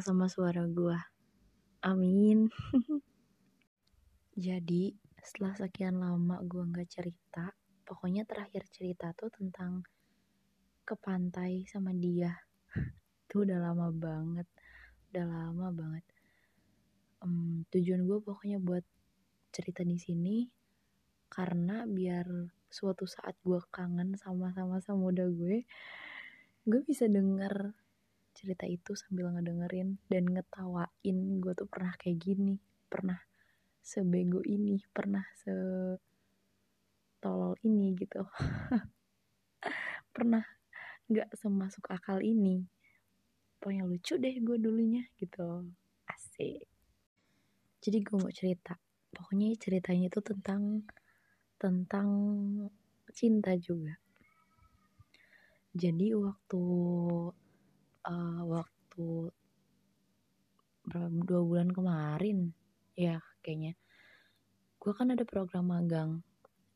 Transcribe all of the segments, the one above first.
sama suara gue. Amin. Jadi setelah sekian lama gue nggak cerita, pokoknya terakhir cerita tuh tentang ke pantai sama dia. Itu udah lama banget, udah lama banget. Um, tujuan gue pokoknya buat cerita di sini karena biar suatu saat gue kangen sama sama sama muda gue, gue bisa denger cerita itu sambil ngedengerin dan ngetawain gue tuh pernah kayak gini, pernah sebego ini, pernah se tolol ini gitu. pernah nggak semasuk akal ini. Pokoknya lucu deh gue dulunya gitu. Asik. Jadi gue mau cerita. Pokoknya ceritanya itu tentang tentang cinta juga. Jadi waktu uh, waktu berapa dua bulan kemarin. Ya kayaknya. Gue kan ada program magang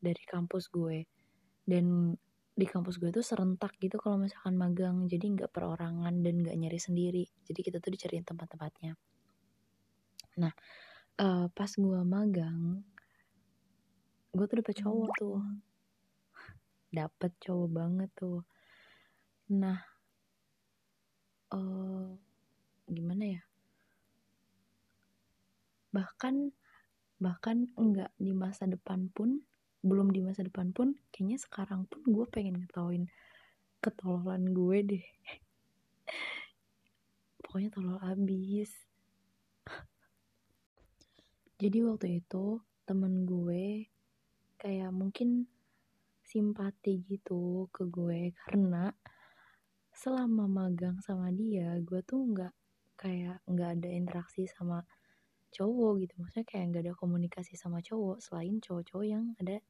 dari kampus gue. Dan di kampus gue tuh serentak gitu kalau misalkan magang. Jadi nggak perorangan dan nggak nyari sendiri. Jadi kita tuh dicariin tempat-tempatnya. Nah uh, pas gue magang gue tuh dapet cowok tuh. Dapet cowok banget tuh. Nah uh, gimana ya bahkan bahkan enggak di masa depan pun belum di masa depan pun kayaknya sekarang pun gue pengen ngetawain ketololan gue deh. Pokoknya tolol abis. Jadi waktu itu temen gue kayak mungkin simpati gitu ke gue karena selama magang sama dia gue tuh nggak kayak nggak ada interaksi sama cowok gitu. Maksudnya kayak nggak ada komunikasi sama cowok selain cowok-cowok yang ada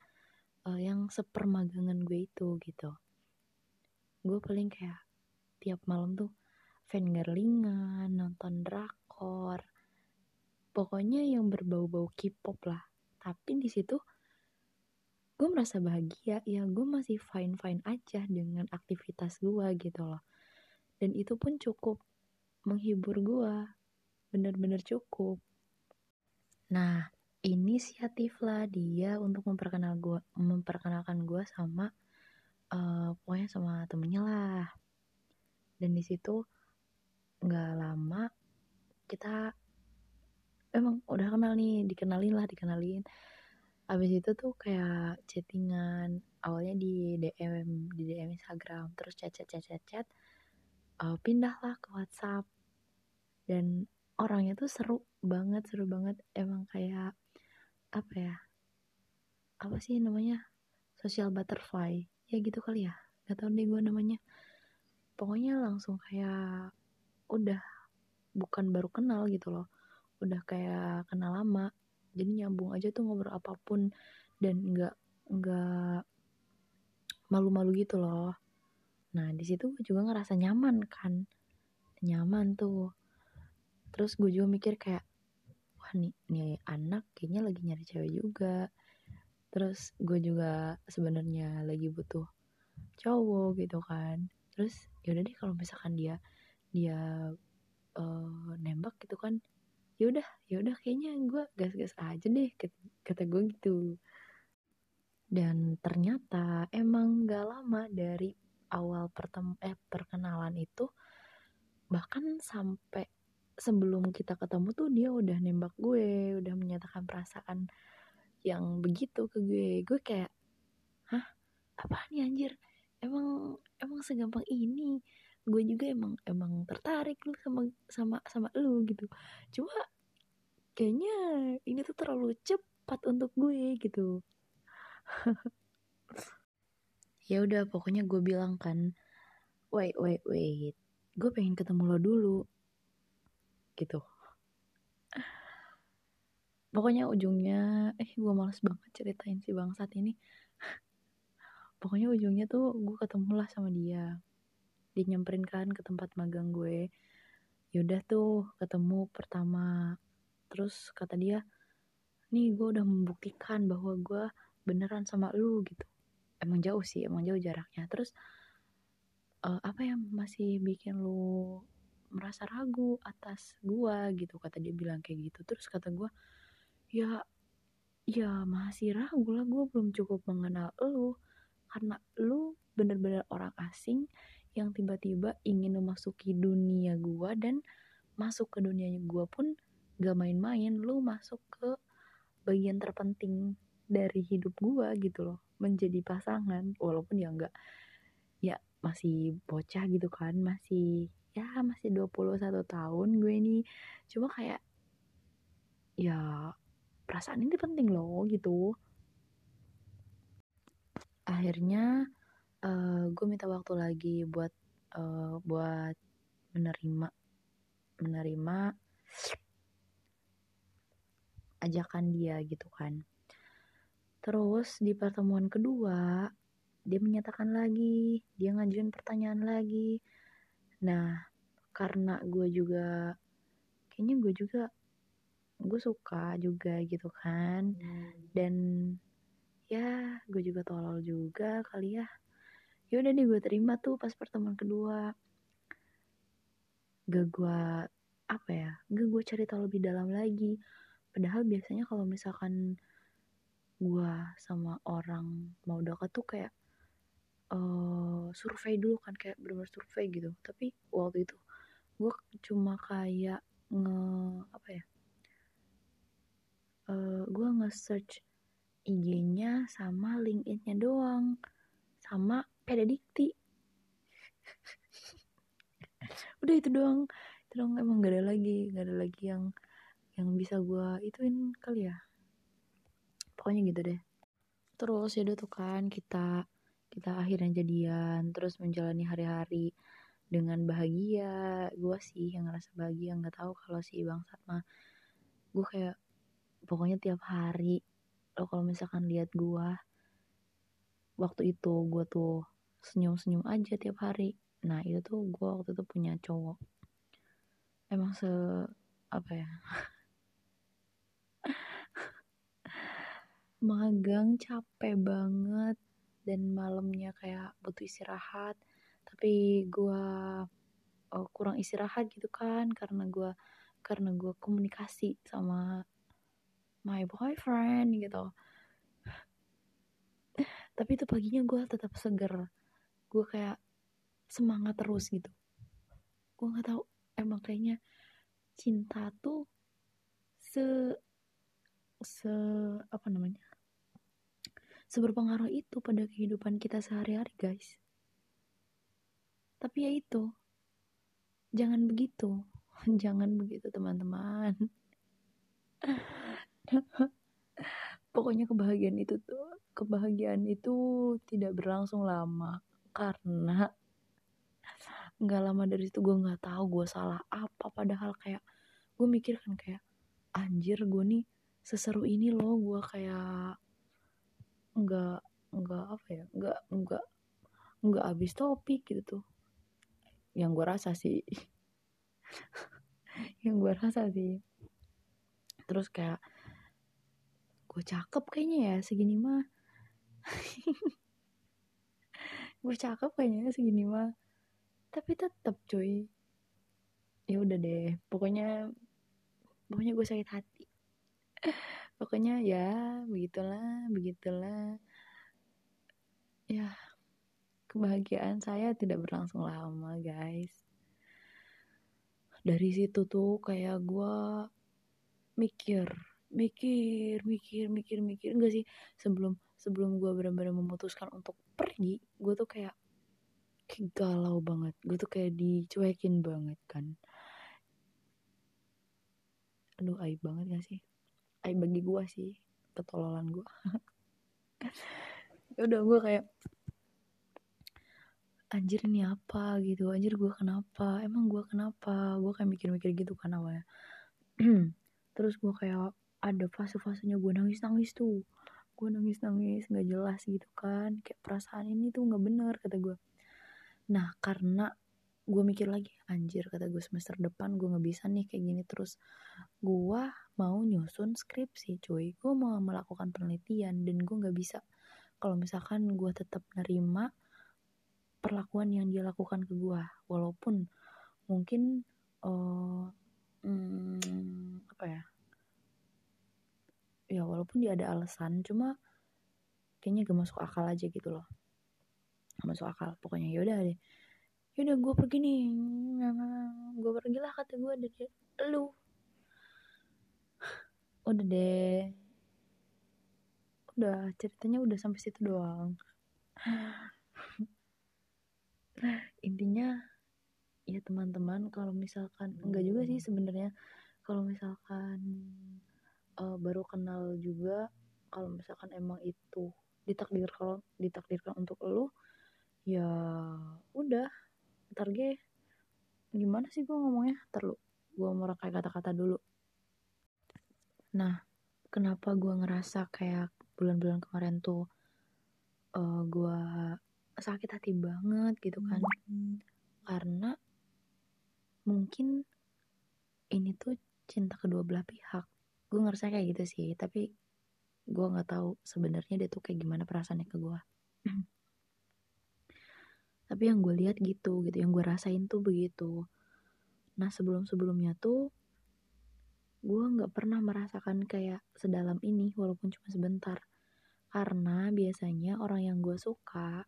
uh, yang sepermagangan gue itu gitu. Gue paling kayak tiap malam tuh fangirlingan nonton drakor. Pokoknya yang berbau-bau K-pop lah. Tapi di situ gue merasa bahagia. Ya gue masih fine fine aja dengan aktivitas gue gitu loh. Dan itu pun cukup menghibur gue. Bener-bener cukup Nah, inisiatif lah dia untuk memperkenal gua, memperkenalkan gue sama uh, pokoknya sama temennya lah. Dan di situ lama kita emang udah kenal nih, dikenalin lah, dikenalin. Abis itu tuh kayak chattingan awalnya di DM di DM Instagram, terus chat chat chat chat chat, uh, pindahlah ke WhatsApp dan orangnya tuh seru banget seru banget. Emang kayak apa ya apa sih namanya social butterfly. Ya gitu kali ya gak tau deh gue namanya. Pokoknya langsung kayak udah bukan baru kenal gitu loh. Udah kayak kenal lama jadi nyambung aja tuh ngobrol apa pun. Dan nggak nggak malu-malu gitu loh. Nah di situ gue juga ngerasa nyaman kan. Nyaman tuh. Terus gue juga mikir kayak nih nih anak kayaknya lagi nyari cewek juga. Terus gue juga sebenarnya lagi butuh cowok gitu kan. Terus yaudah deh kalau misalkan dia dia uh, nembak gitu kan yaudah yaudah kayaknya gue gas-gas aja deh kata gue gitu. Dan ternyata emang gak lama dari awal pertem eh perkenalan itu bahkan sampai sebelum kita ketemu tuh dia udah nembak gue udah menyatakan perasaan yang begitu ke gue. Gue kayak hah? Apa nih anjir? Emang emang segampang ini? Gue juga emang emang tertarik lu sama sama sama lu gitu. Cuma kayaknya ini tuh terlalu cepat untuk gue gitu. Ya udah pokoknya gue bilang kan wait wait wait. Gue pengen ketemu lo dulu gitu. Pokoknya ujungnya eh gue males banget ceritain si bangsat ini. Pokoknya ujungnya tuh gue ketemu lah sama dia. Dia nyamperin kan ke tempat magang gue. Yaudah tuh ketemu pertama. Terus kata dia nih gue udah membuktikan bahwa gue beneran sama lu gitu. Emang jauh sih emang jauh jaraknya. Terus uh, apa yang masih bikin lu merasa ragu atas gue gitu. Kata dia bilang kayak gitu. Terus kata gue ya ya masih ragu lah gue belum cukup mengenal lu. Karena lu bener-bener orang asing yang tiba-tiba ingin memasuki dunia gue dan masuk ke dunianya gue pun gak main-main. Lu masuk ke bagian terpenting dari hidup gue gitu loh. Menjadi pasangan. Walaupun ya enggak ya masih bocah gitu kan masih ya masih 21 tahun gue ini cuma kayak ya perasaan ini penting loh gitu. Akhirnya uh, gue minta waktu lagi buat uh, buat menerima menerima ajakan dia gitu kan. Terus di pertemuan kedua dia menyatakan lagi dia ngajuin pertanyaan lagi nah karena gue juga kayaknya gue juga gue suka juga gitu kan. Hmm. dan ya gue juga tolol juga kali ya. Ya udah deh gue terima tuh pas pertemuan kedua. Gak gue apa ya gak gue cari tahu lebih dalam lagi. Padahal biasanya kalau misalkan gue sama orang mau dekat tuh kayak survei dulu kan kayak bener-bener survei gitu. Tapi waktu itu gue cuma kayak nge apa ya uh, gue nge-search IG-nya sama LinkedIn-nya doang sama pedadikti udah itu doang itu doang. Emang gak ada lagi gak ada lagi yang yang bisa gue ituin kali ya. Pokoknya gitu deh. Terus ya tuh kan kita kita akhirnya jadian terus menjalani hari-hari dengan bahagia. Gue sih yang ngerasa bahagia nggak tahu kalau si bangsat mah gue kayak pokoknya tiap hari lo kalau misalkan lihat gua waktu itu gua tuh senyum-senyum aja tiap hari. Nah itu tuh gua waktu itu punya cowok. Emang se apa ya? Magang capek banget dan malamnya kayak butuh istirahat. Tapi gua oh, kurang istirahat gitu kan karena gua karena gua komunikasi sama my boyfriend gitu. Tapi itu paginya gue tetap seger. Gue kayak semangat terus gitu. Gue nggak tahu emang kayaknya cinta tuh se se apa namanya seberpengaruh itu pada kehidupan kita sehari-hari guys. Tapi ya itu. Jangan begitu. Jangan begitu teman-teman. Pokoknya kebahagiaan itu tuh kebahagiaan itu tidak berlangsung lama. Karena nggak lama dari itu gue nggak tahu gue salah apa. Padahal kayak gue mikir kan kayak anjir gue nih seseru ini loh. Gue kayak nggak nggak apa ya nggak nggak nggak habis topik gitu tuh. Yang gue rasa sih. Yang gue rasa sih. Terus kayak gue cakep kayaknya ya segini mah. Gue cakep kayaknya segini mah. Tapi tetap cuy. Ya udah deh pokoknya pokoknya gue sakit hati pokoknya ya begitulah begitulah. Ya kebahagiaan saya tidak berlangsung lama guys. Dari situ tuh kayak gue mikir mikir mikir mikir mikir. Enggak sih sebelum sebelum gue benar-benar memutuskan untuk pergi gue tuh kayak, galau banget. Gue tuh kayak dicuekin banget kan. Aduh aib banget gak sih aib bagi gue sih ketololan gue ya udah gue kayak anjir ini apa? gitu. Anjir gue kenapa? Emang gue kenapa? Gue kayak mikir-mikir gitu kan awalnya. Terus gue kayak ada fase-fasenya gue nangis-nangis tuh. Gue nangis-nangis nggak jelas gitu kan. Kayak perasaan ini tuh nggak bener kata gue nah karena gue mikir lagi anjir kata gue semester depan gue nggak bisa nih kayak gini terus. Gue mau nyusun skripsi cuy. Gue mau melakukan penelitian dan gue nggak bisa. Kalau misalkan gue tetap nerima perlakuan yang dia lakukan ke gue walaupun mungkin uh, hmm, apa ya? Ya walaupun dia ada alasan cuma kayaknya gak masuk akal aja gitu loh. Gak masuk akal. Pokoknya yaudah deh yaudah gue pergi nih. Gue pergi lah kata gue dari lu. Udah deh. Udah ceritanya udah sampai situ doang. Intinya ya teman-teman kalau misalkan enggak juga sih sebenarnya. Kalau misalkan uh, baru kenal juga kalau misalkan emang itu ditakdir kalau ditakdirkan untuk lo ya udah ntar gue gimana sih gue ngomongnya? Ntar lu gue mau kayak kata-kata dulu. Nah kenapa gue ngerasa kayak bulan-bulan kemarin tuh uh, eh, gue sakit hati banget gitu kan? Hmm. karena mungkin ini tuh cinta kedua belah pihak. Gue ngerasa kayak gitu sih tapi gue nggak tahu sebenarnya dia tuh kayak gimana perasaannya ke gue tapi yang gue lihat gitu gitu yang gue rasain tuh begitu. Nah sebelum sebelumnya tuh gue nggak pernah merasakan kayak sedalam ini walaupun cuma sebentar. Karena biasanya orang yang gue suka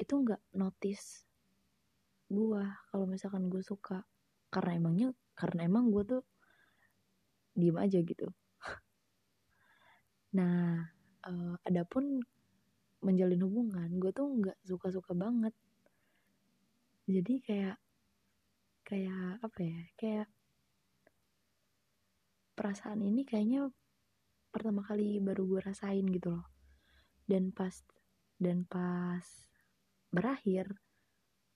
itu nggak notice gue kalau misalkan gue suka. Karena emangnya karena emang gue tuh diem aja gitu. Nah uh, adapun menjalin hubungan gue tuh nggak suka-suka banget. Jadi kayak kayak apa ya kayak perasaan ini kayaknya pertama kali baru gue rasain gitu loh. Dan pas dan pas berakhir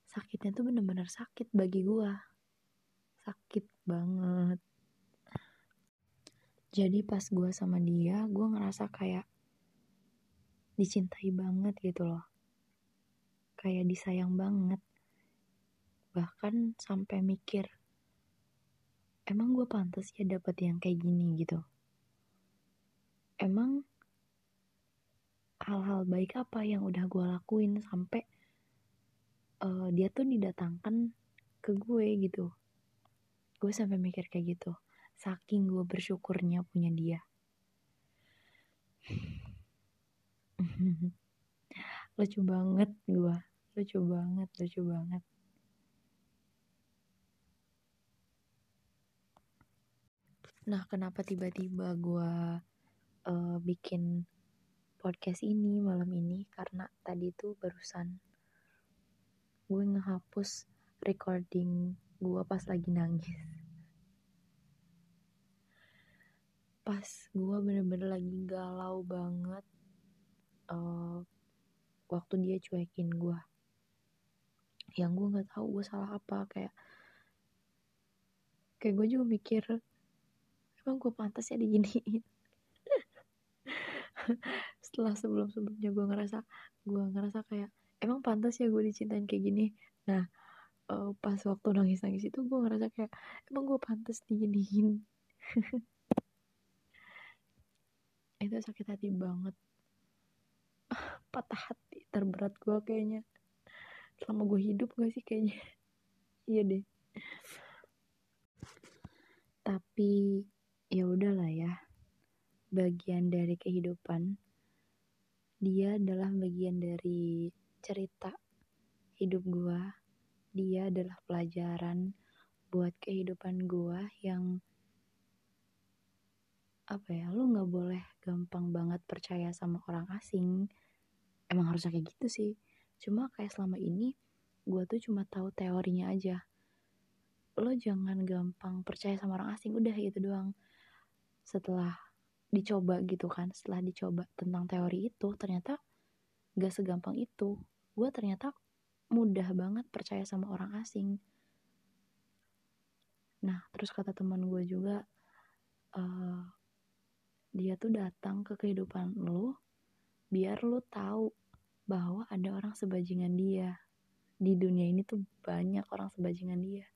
sakitnya tuh bener-bener sakit bagi gue sakit banget. Jadi pas gue sama dia gue ngerasa kayak dicintai banget gitu loh. Kayak disayang banget. Bahkan sampai mikir emang gue pantas ya dapet yang kayak gini? gitu. Emang hal-hal baik apa yang udah gue lakuin sampai uh, dia tuh didatangkan ke gue gitu. Gue sampai mikir kayak gitu. Saking gue bersyukurnya punya dia lucu banget gue lucu banget lucu banget. Nah kenapa tiba-tiba gue uh, bikin podcast ini malam ini? Karena tadi tuh barusan gue ngehapus recording gue pas lagi nangis. Pas gue bener-bener lagi galau banget uh, waktu dia cuekin gue yang gue nggak tahu gue salah apa kayak kayak gue juga mikir emang gue pantas ya diginiin? Setelah sebelum sebelumnya gue ngerasa gue ngerasa kayak emang pantas ya gue dicintain kayak gini? Nah uh, pas waktu nangis nangis itu gue ngerasa kayak emang gue pantas diginiin? Itu sakit hati banget patah hati terberat gue kayaknya. Selama gue hidup gak sih kayaknya? Iya deh. Tapi ya udahlah ya. Bagian dari kehidupan dia adalah bagian dari cerita hidup gue dia adalah pelajaran buat kehidupan gue yang apa ya lu nggak boleh gampang banget percaya sama orang asing emang harusnya kayak gitu sih. Cuma kayak selama ini gue tuh cuma tahu teorinya aja. Lo jangan gampang percaya sama orang asing udah gitu doang. Setelah dicoba gitu kan setelah dicoba tentang teori itu ternyata gak segampang itu. Gue ternyata mudah banget percaya sama orang asing. Nah terus kata teman gue juga uh, dia tuh datang ke kehidupan lo biar lo tahu bahwa ada orang sebajingan dia. Di dunia ini tuh banyak orang sebajingan dia.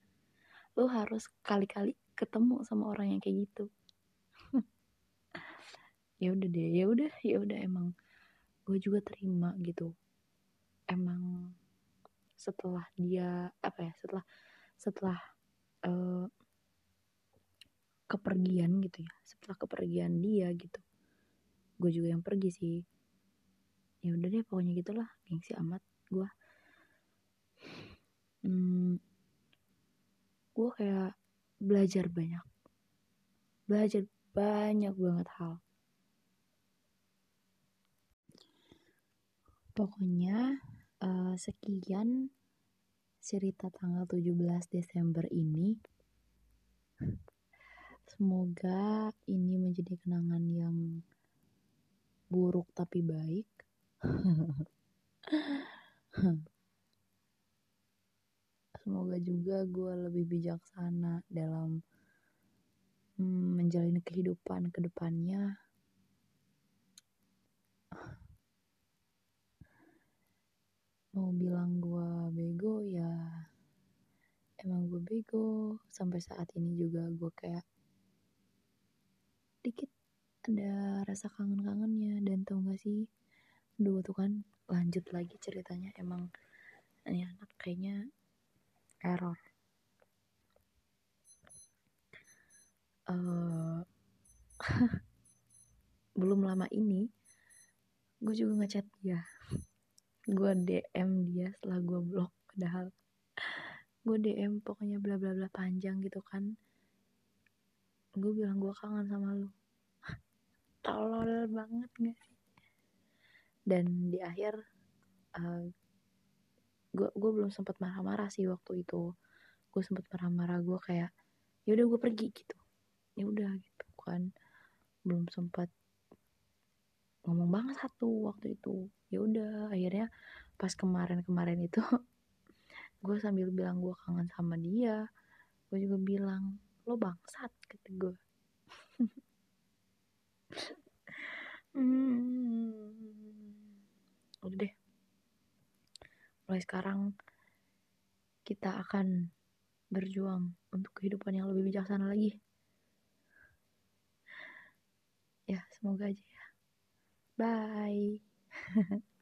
Lo harus kali-kali ketemu sama orang yang kayak gitu. Ya udah deh ya udah ya udah emang gue juga terima gitu. Emang setelah dia apa ya setelah setelah uh, kepergian gitu ya setelah kepergian dia gitu gue juga yang pergi sih ya udah deh pokoknya gitulah. Gengsi amat gue hmm, gue kayak belajar banyak. Belajar banyak banget hal. Pokoknya uh, sekian cerita tanggal 17 Desember ini. Semoga ini menjadi kenangan yang buruk tapi baik semoga juga gue lebih bijaksana dalam hmm, menjalani kehidupan ke depannya. Mau bilang gue bego ya emang gue bego. Sampai saat ini juga gue kayak dikit ada rasa kangen-kangennya. Dan tau gak sih dua tuh kan lanjut lagi ceritanya. Emang ini anak kayaknya error. Uh, belum lama ini gue juga ngechat dia. Gue DM dia setelah gue blok padahal gue DM pokoknya bla bla bla panjang gitu kan. Gue bilang gue kangen sama lu. Tolol banget gak sih dan di akhir uh, gue gue belum sempat marah-marah sih waktu itu. Gue sempat marah-marah gue kayak ya udah gue pergi gitu. Ya udah gitu kan. Belum sempat ngomong banget satu waktu itu. Ya udah akhirnya pas kemarin-kemarin itu gue sambil bilang gue kangen sama dia gue juga bilang lo bangsat kata gue hmm. Udah deh. Mulai sekarang kita akan berjuang untuk kehidupan yang lebih bijaksana lagi. Ya semoga aja ya. Bye.